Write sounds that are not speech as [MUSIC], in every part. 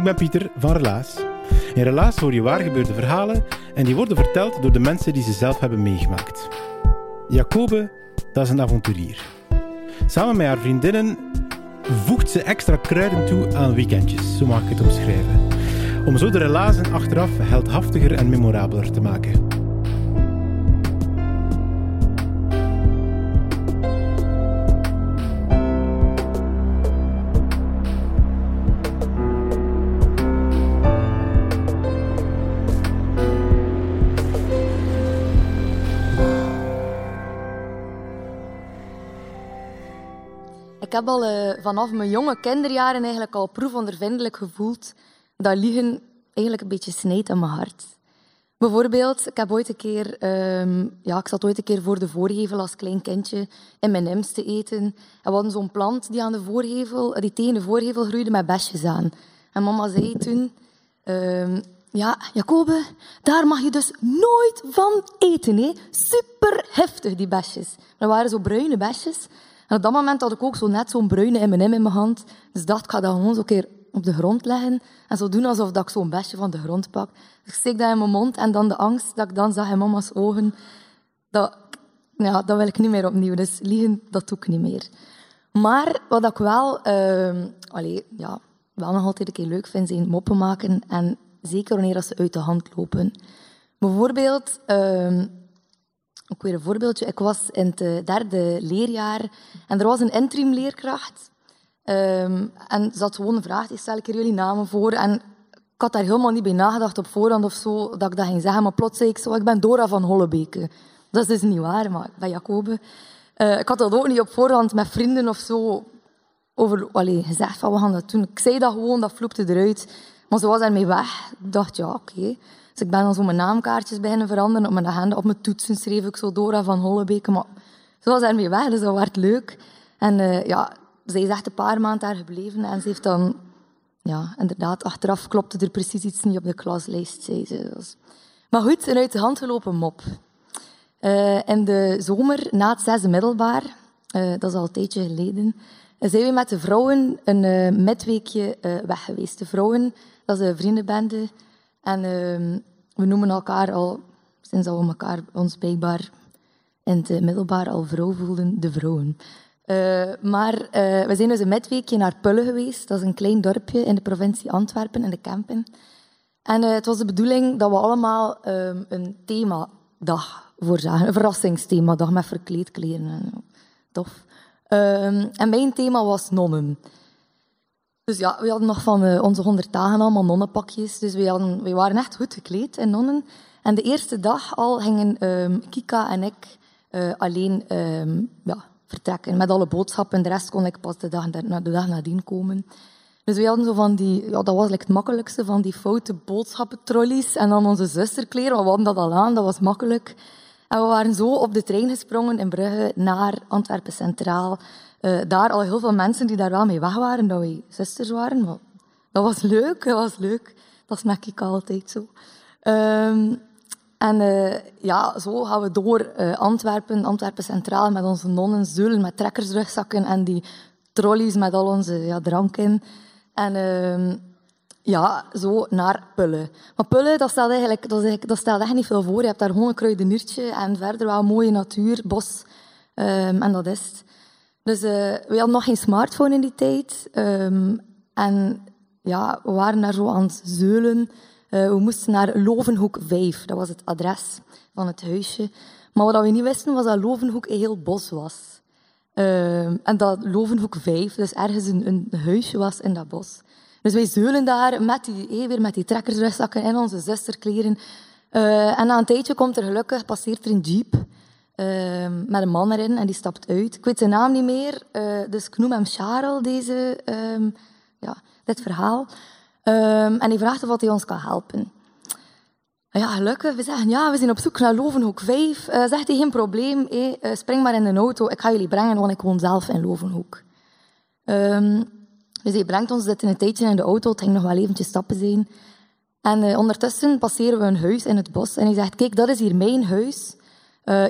Ik ben Pieter van Relaas. In Relaas hoor je waar gebeurde verhalen en die worden verteld door de mensen die ze zelf hebben meegemaakt. Jacobe, dat is een avonturier. Samen met haar vriendinnen voegt ze extra kruiden toe aan weekendjes, zo mag ik het omschrijven. Om zo de relazen achteraf heldhaftiger en memorabeler te maken. Ik heb al eh, vanaf mijn jonge kinderjaren eigenlijk al proefondervindelijk gevoeld dat liegen eigenlijk een beetje snijdt aan mijn hart. Bijvoorbeeld, ik ooit een keer, ehm, ja, ik zat ooit een keer voor de voorgevel als klein kindje in mijn te eten. En we hadden zo'n plant die aan de voorgevel, die tegen de voorgevel groeide met besjes aan. En mama zei toen, ehm, ja, Jacobe, daar mag je dus nooit van eten. Hè? Super heftig, die besjes. Dat waren zo bruine besjes. En op dat moment had ik ook zo net zo'n bruine M&M in mijn hand. Dus dacht, ik ga dat gewoon zo een keer op de grond leggen. En zo doen alsof dat ik zo'n besje van de grond pak. Ik steek dat in mijn mond. En dan de angst dat ik dan zag in mama's ogen. Dat, ja, dat wil ik niet meer opnieuw. Dus liegen, dat doe ik niet meer. Maar wat ik wel, ehm allee, ja, wel nog altijd een keer leuk vind, zijn moppen maken. En zeker wanneer ze uit de hand lopen. Bijvoorbeeld... ehm, ook weer een voorbeeldje. Ik was in het eh, derde leerjaar en er was een interim leerkracht. Ehm, en ze had gewoon een vraag, stel ik er jullie namen voor. En ik had daar helemaal niet bij nagedacht op voorhand of zo, dat ik dat ging zeggen. Maar plots zei ik zo, ik ben Dora van Hollebeke. Dat is dus niet waar, maar ben Jacobe. Eh, ik had dat ook niet op voorhand met vrienden of zo over, allee, gezegd van we gaan dat doen. Ik zei dat gewoon, dat vloepte eruit. Maar ze was ermee weg. Ik dacht, ja, oké. Dus ik ben dan zo mijn naamkaartjes beginnen veranderen. Op mijn agenda, op mijn toetsen schreef ik zo Dora van Hollebeke. Maar ze was ermee weg, dus dat werd leuk. En eh, ja, zij is echt een paar maanden daar gebleven. En ze heeft dan, ja, inderdaad, achteraf klopte er precies iets niet op de klaslijst, zei ze. Maar goed, een uit de hand gelopen mop. Eh, in de zomer, na het zesde middelbaar, eh, dat is al een tijdje geleden, zijn we met de vrouwen een eh, midweekje eh, weg geweest. De vrouwen, dat is een vriendenbende. En ehm, we noemen elkaar al, sinds dat we elkaar ons blijkbaar in het middelbaar al vrouw voelden, de vrouwen. Eh, maar we zijn dus een midweekje naar Pulle geweest. Dat is een klein dorpje in de provincie Antwerpen, in de Kempen. En het was de bedoeling dat we allemaal ehm, een themadag voorzagen. Een verrassingsthemadag met verkleedkleren. En, tof. Ehm, en mijn thema was nonnen. Dus ja, we hadden nog van eh, onze honderd dagen allemaal nonnenpakjes. Dus we, hadden, we waren echt goed gekleed in nonnen. En de eerste dag al gingen ehm, Kika en ik eh, alleen ehm, ja, vertrekken met alle boodschappen. De rest kon ik pas de dag, de dag nadien komen. Dus we hadden zo van die, ja, dat was like het makkelijkste, van die foute boodschappentrollies. En dan onze zusterkleren, we hadden dat al aan, dat was makkelijk. En we waren zo op de trein gesprongen in Brugge naar Antwerpen Centraal. Eh, daar al heel veel mensen die daar wel mee weg waren, dat wij zusters waren. Dat was leuk, dat was leuk. Dat merk ik altijd zo. Ehm, en eh, ja, zo gaan we door eh, Antwerpen, Antwerpen Centraal, met onze nonnen, zullen, met trekkersrugzakken en die trolleys met al onze ja, drank in. En ehm, ja, zo naar Pulle. Maar Pulle, dat stelt, eigenlijk, dat, dat stelt echt niet veel voor. Je hebt daar gewoon een kruideniertje en verder wel mooie natuur, bos. ehm, en dat is het. Dus eh, we hadden nog geen smartphone in die tijd. ehm, en ja, we waren daar zo aan het zeulen. Eh, we moesten naar Lovenhoek 5, dat was het adres van het huisje. Maar wat we niet wisten, was dat Lovenhoek een heel bos was. Uh, en dat Lovenhoek 5 dus ergens een, een, huisje was in dat bos. Dus wij zeulen daar met die, hey, weer met die trekkersrugzakken in onze zusterkleren. Uh, en na een tijdje komt er gelukkig, passeert er een jeep uh, met een man erin en die stapt uit. Ik weet zijn naam niet meer, uh, dus ik noem hem Charles, deze, um, ja, dit verhaal. Um, en hij vraagt of hij ons kan helpen. Ja, gelukkig. We zeggen, ja, we zijn op zoek naar Lovenhoek 5. Uh, zegt hij, geen probleem, hey, spring maar in de auto. Ik ga jullie brengen, want ik woon zelf in Lovenhoek. Dus hij brengt ons dit in een tijdje in de auto. Het ging nog wel eventjes stappen zijn. En uh, ondertussen passeren we een huis in het bos. En hij zegt, kijk, dat is hier mijn huis.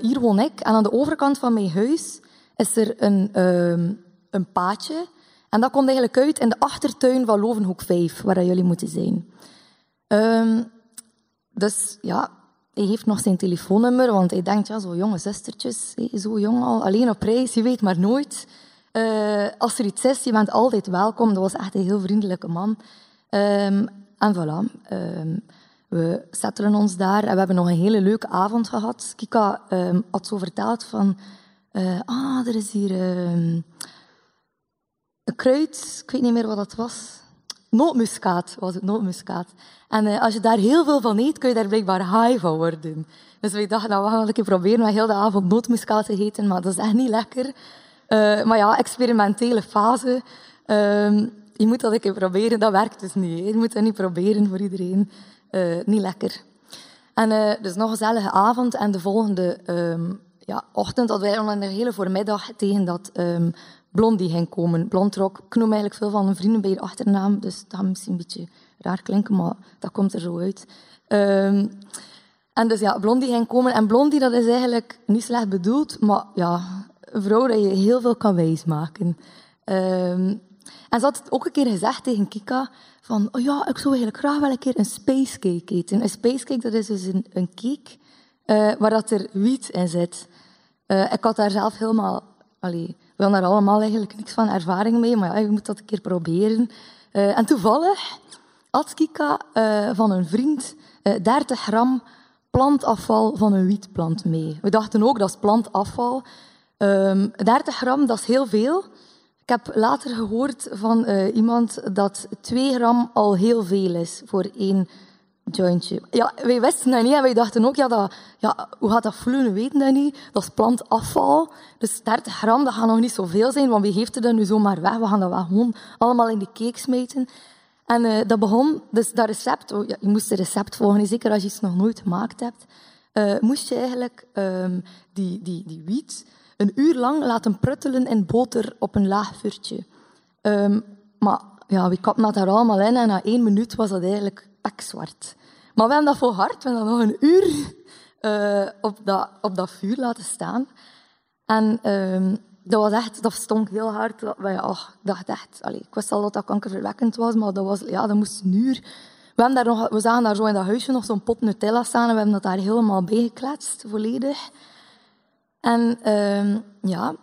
hier woon ik. En aan de overkant van mijn huis is er een, um, een paadje. En dat komt eigenlijk uit in de achtertuin van Lovenhoek 5, waar jullie moeten zijn. Um, dus ja, hij heeft nog zijn telefoonnummer, want hij denkt, ja, zo jonge zustertjes, zo jong al, alleen op reis, je weet maar nooit. Uh, als er iets is, je bent altijd welkom. Dat was echt een heel vriendelijke man. Um, en voilà, um, we settelen ons daar en we hebben nog een hele leuke avond gehad. Kika um, had zo verteld van, uh, ah, er is hier een kruid, ik weet niet meer wat dat was. Nootmuskaat was het, nootmuskaat. En uh, als je daar heel veel van eet, kun je daar blijkbaar high van worden. Dus wij dachten, nou, we gaan een keer proberen met heel de avond nootmuskaat te eten, maar dat is echt niet lekker. Uh, maar ja, experimentele fase. Uh, je moet dat een keer proberen, dat werkt dus niet. Je moet dat niet proberen voor iedereen. Uh, niet lekker. En dus nog een gezellige avond en de volgende um, ja, ochtend hadden wij een hele voormiddag tegen dat um, Blondie ging komen. Blondrok. Ik noem eigenlijk veel van een vrienden bij de achternaam, dus dat gaat misschien een beetje raar klinken, maar dat komt er zo uit. En dus ja, Blondie ging komen. En Blondie, dat is eigenlijk niet slecht bedoeld, maar ja, een vrouw dat je heel veel kan wijsmaken. Um, en ze had ook een keer gezegd tegen Kika, van, oh ja, ik zou eigenlijk graag wel een keer een space cake eten. Een space cake, dat is dus een, een cake uh, waar dat er wiet in zit. Uh, ik had daar zelf helemaal... Allee, we hadden daar allemaal eigenlijk niks van ervaring mee, maar ja, je moet dat een keer proberen. Uh, en toevallig had Kika van een vriend uh, 30 gram plantafval van een wietplant mee. We dachten ook, dat is plantafval. Um, 30 gram, dat is heel veel. Ik heb later gehoord van iemand dat 2 gram al heel veel is voor één jointje. Ja, wij wisten dat niet en wij dachten ook, ja, dat, ja, hoe gaat dat voelen? We weten dat niet. Dat is plantafval. Dus 30 gram, dat gaat nog niet zoveel zijn, want wie geeft er dat nu zomaar weg? We gaan dat wel gewoon allemaal in de cake smijten. En uh, dat begon, dus dat recept, oh, ja, je moest het recept volgen, zeker als je iets nog nooit gemaakt hebt, uh, moest je eigenlijk um, die, die, die wiet een uur lang laten pruttelen in boter op een laag vuurtje. Um, maar ja, we kapten dat daar allemaal in en na één minuut was dat eigenlijk pekzwart. Maar we hebben dat volhard, we hebben dat nog een uur uh, op, dat, op dat vuur laten staan. En um, dat was echt, dat stonk heel hard. Dat, ik dacht echt, allee, ik wist al dat dat kankerverwekkend was, maar dat, was, ja, dat moest een uur. We, daar nog, we zagen daar zo in dat huisje nog zo'n pot Nutella staan en we hebben dat daar helemaal bijgekletst, volledig. En um, ja,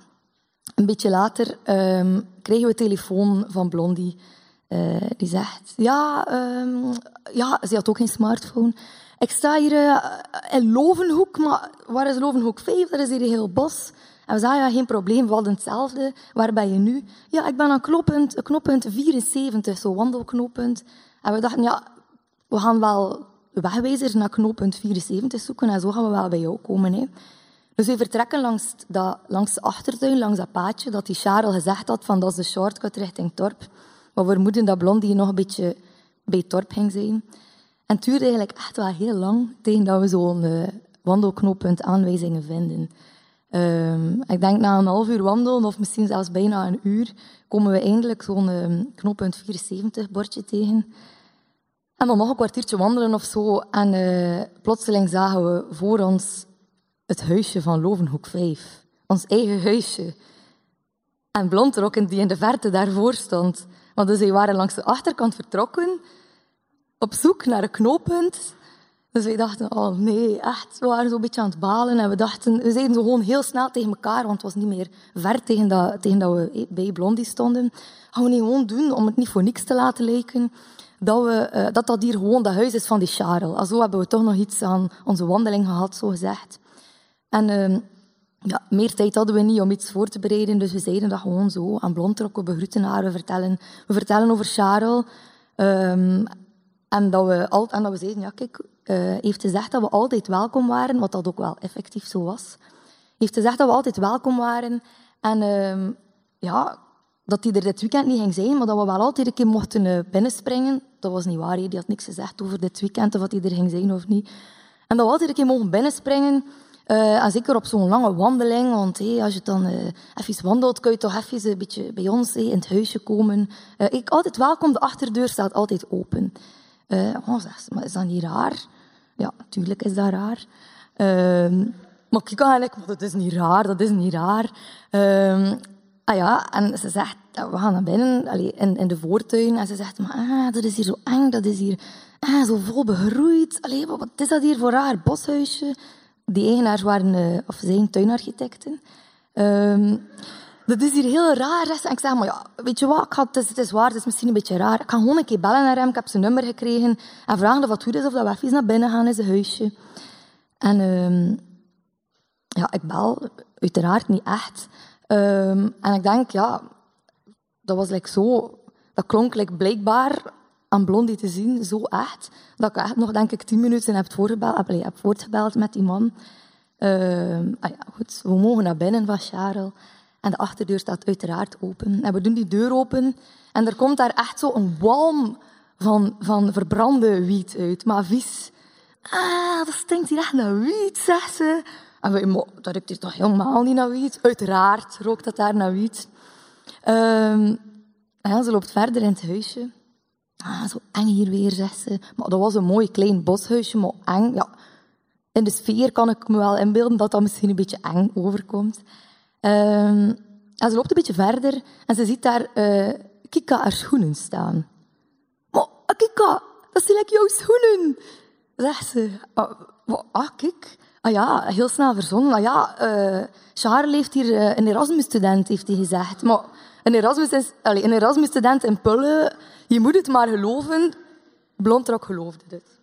een beetje later um, kregen we telefoon van Blondie. Uh, die zegt, ja, um, ja, ze had ook geen smartphone. Ik sta hier uh, in Lovenhoek, maar waar is Lovenhoek 5? Dat is hier heel bos. En we zeiden, ja, geen probleem, we hadden hetzelfde. Waar ben je nu? Ja, ik ben aan knooppunt, knooppunt 74, zo wandelknooppunt. En we dachten, ja, we gaan wel wegwijzers naar knooppunt 74 zoeken en zo gaan we wel bij jou komen. Hè. Dus we vertrekken langs, dat, langs de achtertuin, langs dat paadje, dat die Charles gezegd had, van dat is de shortcut richting Torp. Maar we vermoeden dat Blondie nog een beetje bij het dorp ging zijn. En het duurde eigenlijk echt wel heel lang tegen dat we zo'n uh, wandelknooppunt aanwijzingen vinden. Um, ik denk na een half uur wandelen, of misschien zelfs bijna een uur, komen we eindelijk zo'n um, knooppunt 74 bordje tegen. En dan nog een kwartiertje wandelen of zo. En uh, plotseling zagen we voor ons het huisje van Lovenhoek 5. Ons eigen huisje. En Blondrokken die in de verte daarvoor stond. Want dus wij waren langs de achterkant vertrokken, op zoek naar een knooppunt Dus wij dachten, oh nee, echt. We waren zo'n beetje aan het balen. En we dachten, we zeiden zo gewoon heel snel tegen elkaar, want het was niet meer ver tegen dat, tegen dat we bij Blondie stonden. Gaan we niet gewoon doen, om het niet voor niks te laten lijken, dat, we, eh, dat dat hier gewoon dat huis is van die Charles. Zo hebben we toch nog iets aan onze wandeling gehad, zo gezegd. En ehm, ja, meer tijd hadden we niet om iets voor te bereiden, dus we zeiden dat gewoon zo. Aan Blondtrok, we begroeten haar, we vertellen, we vertellen over Charles. Ehm, en, dat we al, en dat we zeiden, ja kijk, uh, heeft gezegd dat we altijd welkom waren, wat dat ook wel effectief zo was. Heeft gezegd dat we altijd welkom waren. En uh, ja, dat hij er dit weekend niet ging zijn, maar dat we wel altijd een keer mochten uh, binnenspringen. Dat was niet waar, die had niks gezegd over dit weekend, of dat hij er ging zijn of niet. En dat we altijd een keer mogen binnenspringen. Uh, en zeker op zo'n lange wandeling, want hey, als je dan uh, even wandelt, kun je toch even een beetje bij ons in het huisje komen. Uh, ik altijd welkom, de achterdeur staat altijd open. oh, zeg, maar is dat niet raar? Ja, natuurlijk is dat raar. Uh, maar kijk eigenlijk, maar dat is niet raar, dat is niet raar. Uh, ah ja, en ze zegt, we gaan naar binnen, allee, in, in de voortuin, en ze zegt, maar ah, dat is hier zo eng, dat is hier ah, zo vol begroeid. Allee, wat is dat hier voor raar boshuisje? Die eigenaars waren, uh, of zijn tuinarchitecten. Um, dat is hier heel raar. En ik zeg, maar ja, weet je wat, ik ga, het, is, het waar, het is misschien een beetje raar. Ik ga gewoon een keer bellen naar hem, ik heb zijn nummer gekregen. En vragen of wat goed is, of dat we even naar binnen gaan in zijn huisje. En um, ja, ik bel, uiteraard niet echt. Um, en ik denk, ja, dat was like zo... Dat klonk like blijkbaar aan Blondie te zien, zo echt, dat ik nog, denk ik, tien minuten heb, voorgebeld, heb voortgebeld met die man. Uh, ah ja, goed, we mogen naar binnen van Charles. En de achterdeur staat uiteraard open. En we doen die deur open. En er komt daar echt zo een walm van, van verbrande wiet uit. Maar vies. Ah, dat stinkt hier echt naar wiet, zegt ze. En we, dat ruikt hier toch helemaal niet naar wiet? Uiteraard rookt dat daar naar wiet. Um, en ze loopt verder in het huisje. Ah, zo eng hier weer, zegt ze. Maar dat was een mooi klein boshuisje, maar eng. Ja, in de sfeer kan ik me wel inbeelden dat dat misschien een beetje eng overkomt. Um, ze loopt een beetje verder en ze ziet daar uh, Kika haar schoenen staan. Maar Kika, dat zijn like jouw schoenen, zegt ze. Ah, ah, kijk. Ah ja, heel snel verzonnen. Ah ja, uh, Charles heeft hier een Erasmus-student, heeft hij gezegd. Maar een Erasmus-student in Pullen, je moet het maar geloven. Blondrok geloofde het.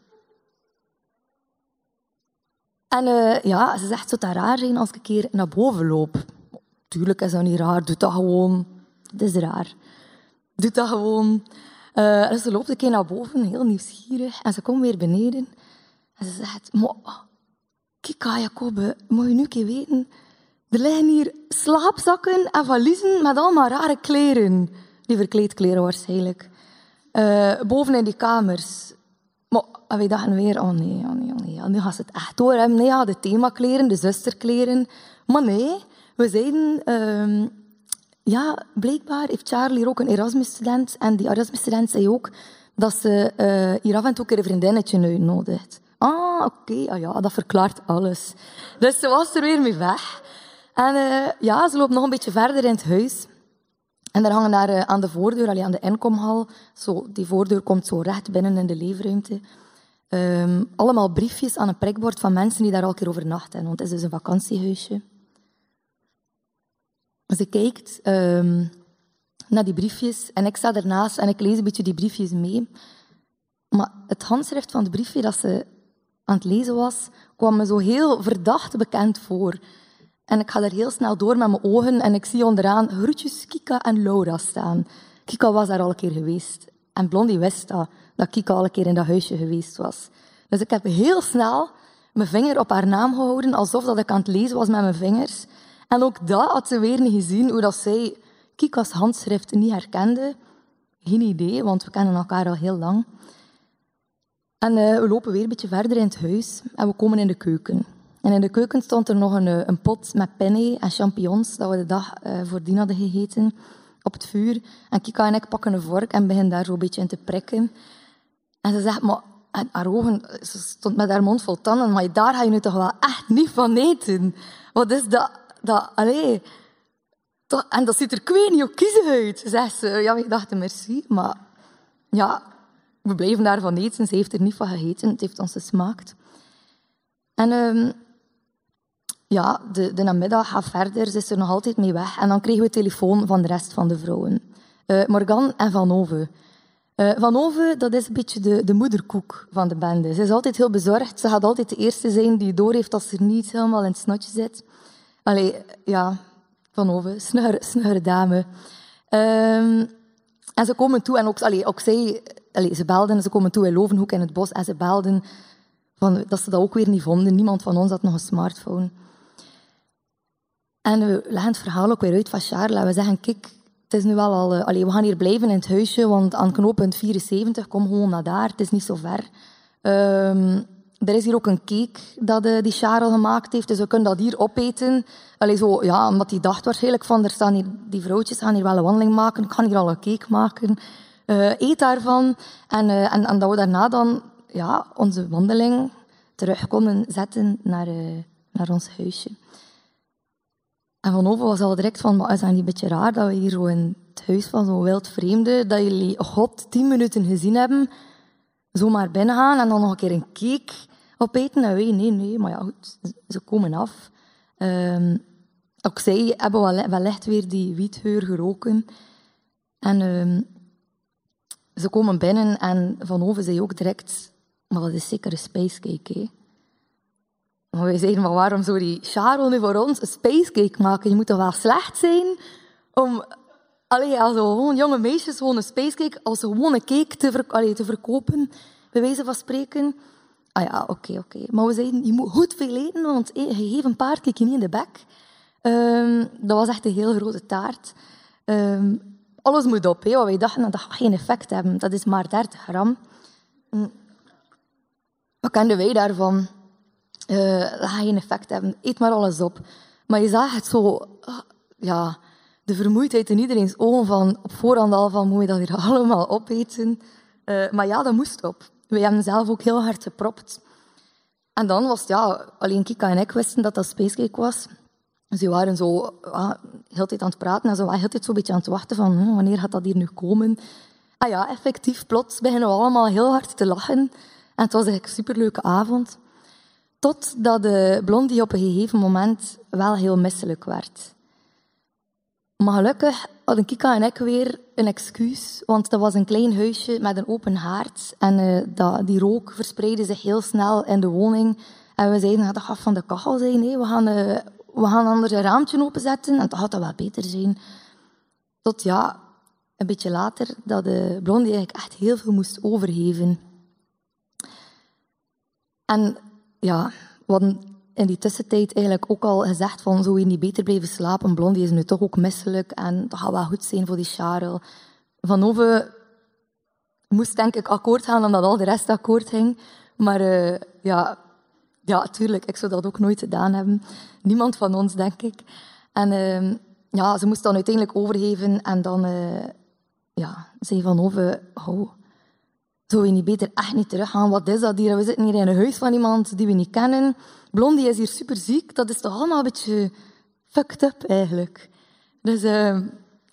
En uh, ja, ze zegt, zou het raar zijn als ik een keer naar boven loop? Tuurlijk is dat niet raar, doe dat gewoon. Het is raar. Doe dat gewoon. Uh, ze loopt een keer naar boven, heel nieuwsgierig. En ze komt weer beneden. En ze zegt, Kika, Jacobe, moet je nu een keer weten... Er liggen hier slaapzakken en valiezen met allemaal rare kleren. Die verkleedkleren waarschijnlijk. Uh, boven in die kamers. Maar en wij dachten weer, oh nee, oh nee, oh nee. nu gaat het echt door. Hè. Nee, ja, de themakleren, de zusterkleren. Maar nee, we zeiden... Uh, ja, blijkbaar heeft Charlie ook een Erasmus-student. En die Erasmus-student zei ook dat ze uh, hier af en toe een vriendinnetje uitnodigt. Ah, oké, ah, ja, dat verklaart alles. Dus ze was er weer mee weg. En uh, ja, ze loopt nog een beetje verder in het huis. En daar hangen daar uh, aan de voordeur, allee, aan de inkomhal, zo, die voordeur komt zo recht binnen in de leefruimte, um, allemaal briefjes aan een prikbord van mensen die daar al een keer overnachten. Want het is dus een vakantiehuisje. Ze kijkt um, naar die briefjes en ik sta ernaast en ik lees een beetje die briefjes mee. Maar het handschrift van het briefje dat ze aan het lezen was, kwam me zo heel verdacht bekend voor. En ik ga er heel snel door met mijn ogen en ik zie onderaan groetjes Kika en Laura staan. Kika was daar al een keer geweest. En Blondie wist dat, dat Kika al een keer in dat huisje geweest was. Dus ik heb heel snel mijn vinger op haar naam gehouden, alsof dat ik aan het lezen was met mijn vingers. En ook dat had ze weer niet gezien, hoe dat zij Kika's handschrift niet herkende. Geen idee, want we kennen elkaar al heel lang. En uh, we lopen weer een beetje verder in het huis en we komen in de keuken. En in de keuken stond er nog een, eh, een pot met penne en champignons dat we de dag uh, voordien hadden gegeten op het vuur. En Kika en ik pakken een vork en beginnen daar zo'n beetje in te prikken. En ze zegt, maar en ogen, ze stond met haar mond vol tanden, maar daar ga je nu toch wel echt niet van eten. Wat is dat? dat allee, toch, en dat ziet er niet op kiezen uit, zegt ze. Ja, ik dacht, merci, maar ja, we bleven daarvan eten. Ze heeft er niet van gegeten. Het heeft ons gesmaakt. En ehm, ja, de, de namiddag gaat verder. Ze is er nog altijd mee weg. En dan kregen we telefoon van de rest van de vrouwen. Uh, Morgan en Van Ove. Uh, van Ove, dat is een beetje de, de moederkoek van de bende. Ze is altijd heel bezorgd. Ze gaat altijd de eerste zijn die doorheeft als er niet helemaal in het snotje zit. Allee, ja, Van Ove, snugere, dame. Um, en ze komen toe, en ook, allee, ook zij, ze belden, ze komen toe in Lovenhoek in het bos, en ze belden van, dat ze dat ook weer niet vonden. Niemand van ons had nog een smartphone. En we leggen het verhaal ook weer uit van Charles. We zeggen, kijk, het is nu wel al... Uh, we gaan hier blijven in het huisje, want aan knooppunt 74, kom gewoon naar daar. Het is niet zo ver. Um, er is hier ook een cake dat uh, die Charles gemaakt heeft, dus we kunnen dat hier opeten. Allee, zo, ja, omdat hij dacht waarschijnlijk van, er staan hier, die vrouwtjes gaan hier wel een wandeling maken, ik ga hier al een cake maken. Uh, eet daarvan. En, en, en dat we daarna dan ja, onze wandeling terug konden zetten naar, naar ons huisje. En Van Over was al direct van, maar is dat niet een beetje raar dat we hier zo in het huis van zo'n wild vreemde, dat jullie God tien minuten gezien hebben, zomaar binnengaan en dan nog een keer een cake opeten? En wij, nee, nee, maar ja, goed, ze komen af. Um, ook zij hebben wel, wellicht weer die wietheur geroken. En um, ze komen binnen en Van Over zei ook direct, maar dat is zeker een spacecake, hè. Maar wij zeiden, maar waarom zou die Charles nu voor ons een spacecake maken? Je moet toch wel slecht zijn om... Allee, als gewoon jonge meisjes gewoon een spacecake als gewone cake te, te verkopen, bij wijze van spreken. Ah ja, oké, oké. Maar we zeiden, je moet goed veel eten, want je geeft een kijk je niet in de bek. Um, dat was echt een heel grote taart. Um, alles moet op, hè, want wij dachten dat gaat geen effect hebben. Dat is maar 30 gram. Um, wat kenden wij daarvan? Uh, dat gaat effect hebben. Eet maar alles op. Maar je zag het zo... Uh, ja, de vermoeidheid in iedereen's ogen van op voorhand al van moet je dat hier [LAUGHS] allemaal opeten. Uh, maar ja, dat moest op. Wij hebben zelf ook heel hard gepropt. En dan was het, ja, alleen Kika en ik wisten dat dat Spacecake was. Dus die waren zo uh, heel tijd aan het praten en zo heel tijd zo een beetje aan het wachten van hm, wanneer gaat dat hier nu komen. Ah ja, effectief, plots beginnen we allemaal heel hard te lachen. En het was eigenlijk een superleuke avond. Totdat de blondie op een gegeven moment wel heel misselijk werd. Maar gelukkig hadden Kika en ik weer een excuus, want dat was een klein huisje met een open haard en uh, dat, die rook verspreidde zich heel snel in de woning. En we zeiden, dat gaat van de kachel zijn, we, gaan, uh, we gaan een openzetten en dat gaat dat wel beter zijn. Tot ja, een beetje later, dat de blondie eigenlijk echt heel veel moest overgeven. En ja, hadden in die tussentijd eigenlijk ook al gezegd van zou je niet beter blijven slapen? Blondie is nu toch ook misselijk en dat gaat wel goed zijn voor die Charles. Van Ove moest denk ik akkoord gaan omdat al de rest akkoord ging. Maar uh, ja, ja, tuurlijk, ik zou dat ook nooit gedaan hebben. Niemand van ons, denk ik. En uh, ja, ze moest dan uiteindelijk overgeven en dan uh, ja, zei Van Ove, oh, zou je niet beter echt niet teruggaan? Wat is dat hier? We zitten hier in een huis van iemand die we niet kennen. Blondie is hier super ziek. Dat is toch allemaal een beetje fucked up eigenlijk. Dus uh,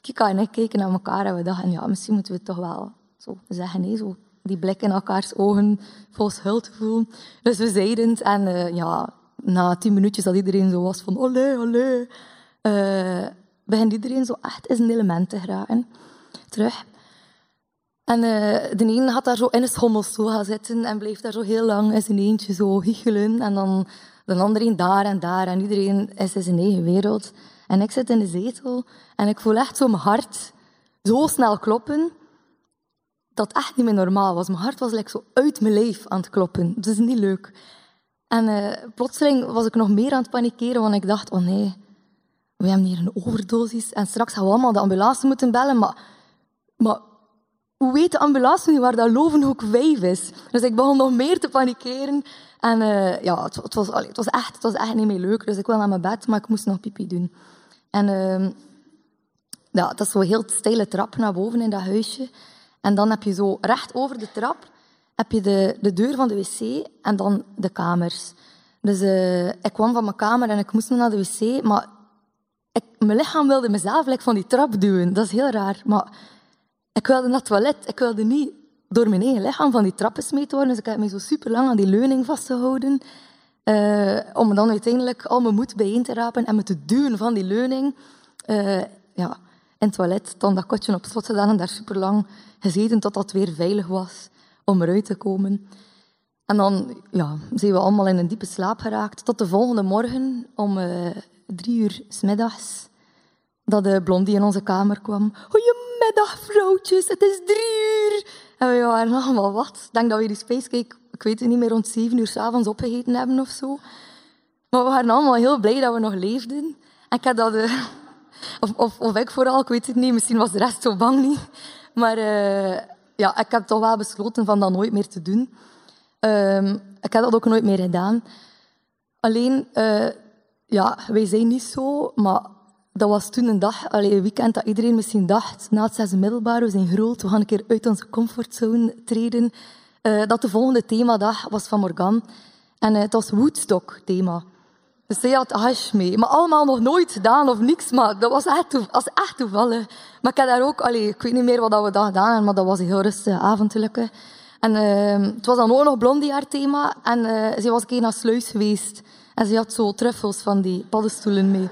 Kika en ik keken naar elkaar en we dachten, ja, misschien moeten we het toch wel zo zeggen. Nee, zo die blik in elkaars ogen vol schuld voelen. Dus we zeiden het. En uh, ja, na tien minuutjes dat iedereen zo was van, olé, olé, uh, begint iedereen zo echt in zijn element te geraken. Terug. En uh, de ene had daar zo in een schommelstoel gaan zitten en bleef daar zo heel lang in zijn eentje zo. En dan de andere daar en daar. En iedereen is in zijn eigen wereld. En ik zit in de zetel en ik voel echt zo mijn hart zo snel kloppen. Dat echt niet meer normaal was. Mijn hart was like, zo uit mijn lijf aan het kloppen. Dat is niet leuk. En uh, plotseling was ik nog meer aan het panikeren, want ik dacht, oh nee, we hebben hier een overdosis. En straks gaan we allemaal de ambulance moeten bellen. Maar, maar hoe weet de ambulance nu waar dat Lovenhoek 5 is? Dus ik begon nog meer te panikeren. En uh, ja, het, het, was, het, was echt, het was echt niet meer leuk. Dus ik wil naar mijn bed, maar ik moest nog pipi doen. En uh, ja, dat is zo'n heel steile trap naar boven in dat huisje. En dan heb je zo recht over de trap heb je de, de deur van de wc en dan de kamers. Dus uh, ik kwam van mijn kamer en ik moest naar de wc, maar ik, mijn lichaam wilde mezelf like, van die trap duwen. Dat is heel raar, maar ik wilde naar het toilet. Ik wilde niet door mijn eigen lichaam van die trappen smeet te worden. Dus ik heb me zo super lang aan die leuning vastgehouden. Uh, om dan uiteindelijk al mijn moed bijeen te rapen en me te duwen van die leuning. Uh, ja, in het toilet, dan dat kotje op slot gedaan en daar super lang gezeten tot dat weer veilig was om eruit te komen. En dan ja, zijn we allemaal in een diepe slaap geraakt. Tot de volgende morgen om uh, drie uur s middags. Dat de blondie in onze kamer kwam. Goedemiddag, vrouwtjes, het is drie uur. En we waren allemaal wat. Ik denk dat we die spacecake, ik weet het niet meer, rond zeven uur s'avonds opgegeten hebben of zo. Maar we waren allemaal heel blij dat we nog leefden. En ik had dat... [LAUGHS] Uh, of, of, ik vooral, ik weet het niet. Misschien was de rest zo bang niet. Maar uh, ja, ik heb toch wel besloten van dat nooit meer te doen. Um, ik heb dat ook nooit meer gedaan. Alleen, uh, ja, wij zijn niet zo, maar dat was toen een dag, allee, een weekend dat iedereen misschien dacht, na het zesde middelbaar, we zijn groot, we gaan een keer uit onze comfortzone treden. Uh, dat de volgende themadag was van Morgan. En uh, het was Woodstock-thema. Dus zij had hash mee. Maar allemaal nog nooit gedaan of niks. Maar dat was echt, echt toevallig. Maar ik heb daar ook, allee, ik weet niet meer wat we daar gedaan hebben, maar dat was een heel rustige avondelijke. En uh, het was dan ook nog Blondie haar thema. En uh, ze was een keer naar Sluis geweest. En ze had zo truffels van die paddenstoelen mee.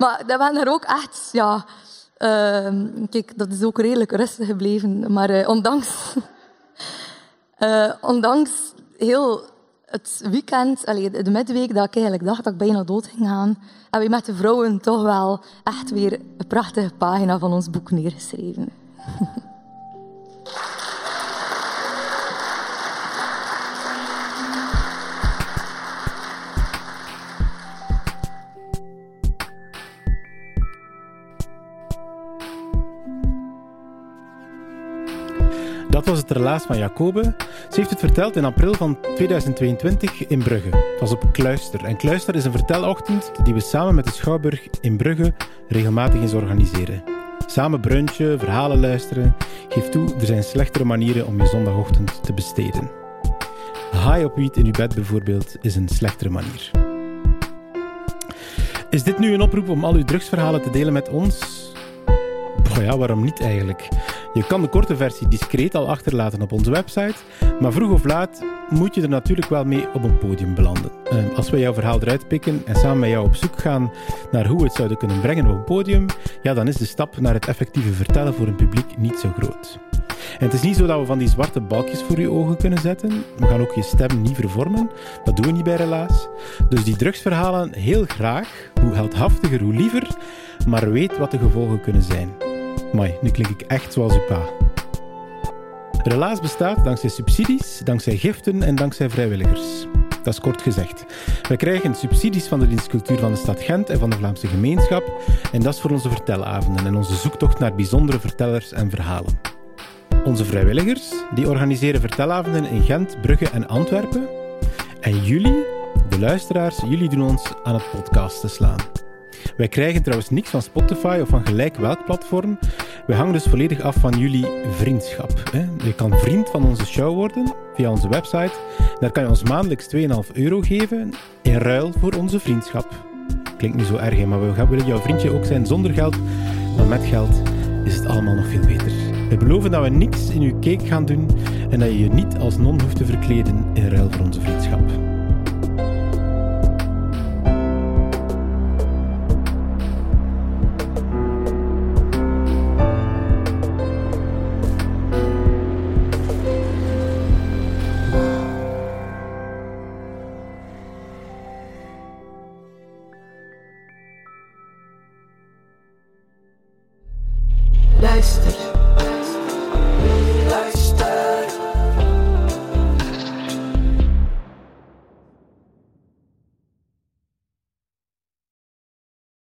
Maar dat waren er ook echt, ja... Uh, kijk, dat is ook redelijk rustig gebleven. Maar uh, ondanks... [LAUGHS] ondanks heel het weekend, allee, de midweek, dat ik eigenlijk dacht dat ik bijna dood ging gaan, hebben we met de vrouwen toch wel echt weer een prachtige pagina van ons boek neergeschreven. [LAUGHS] was het relaas van Jacobe. Ze heeft het verteld in april van 2022 in Brugge. Het was op Kluister. En Kluister is een vertelochtend die we samen met de Schouwburg in Brugge regelmatig eens organiseren. Samen brunchen, verhalen luisteren. Geef toe, er zijn slechtere manieren om je zondagochtend te besteden. High op wiet in uw bed bijvoorbeeld is een slechtere manier. Is dit nu een oproep om al uw drugsverhalen te delen met ons? Oh ja, waarom niet eigenlijk? Je kan de korte versie discreet al achterlaten op onze website, maar vroeg of laat moet je er natuurlijk wel mee op een podium belanden. Ehm, als we jouw verhaal eruit pikken en samen met jou op zoek gaan naar hoe we het zouden kunnen brengen op een podium, ja, dan is de stap naar het effectieve vertellen voor een publiek niet zo groot. En het is niet zo dat we van die zwarte balkjes voor je ogen kunnen zetten. We gaan ook je stem niet vervormen. Dat doen we niet bij Relaas. Dus die drugsverhalen heel graag, hoe heldhaftiger, hoe liever, maar weet wat de gevolgen kunnen zijn. Mai, nu klink ik echt zoals uw pa. Relaas bestaat dankzij subsidies, dankzij giften en dankzij vrijwilligers. Dat is kort gezegd. Wij krijgen subsidies van de dienstcultuur van de stad Gent en van de Vlaamse gemeenschap. En dat is voor onze vertelavonden en onze zoektocht naar bijzondere vertellers en verhalen. Onze vrijwilligers die organiseren vertelavonden in Gent, Brugge en Antwerpen. En jullie, de luisteraars, jullie doen ons aan het podcasten slaan. Wij krijgen trouwens niks van Spotify of van gelijk welk platform. Wij hangen dus volledig af van jullie vriendschap. Je kan vriend van onze show worden via onze website. Daar kan je ons maandelijks 2,5 euro geven in ruil voor onze vriendschap. Klinkt niet zo erg, maar we willen jouw vriendje ook zijn zonder geld. Maar met geld is het allemaal nog veel beter. We beloven dat we niks in uw cake gaan doen en dat je je niet als non hoeft te verkleden in ruil voor onze vriendschap.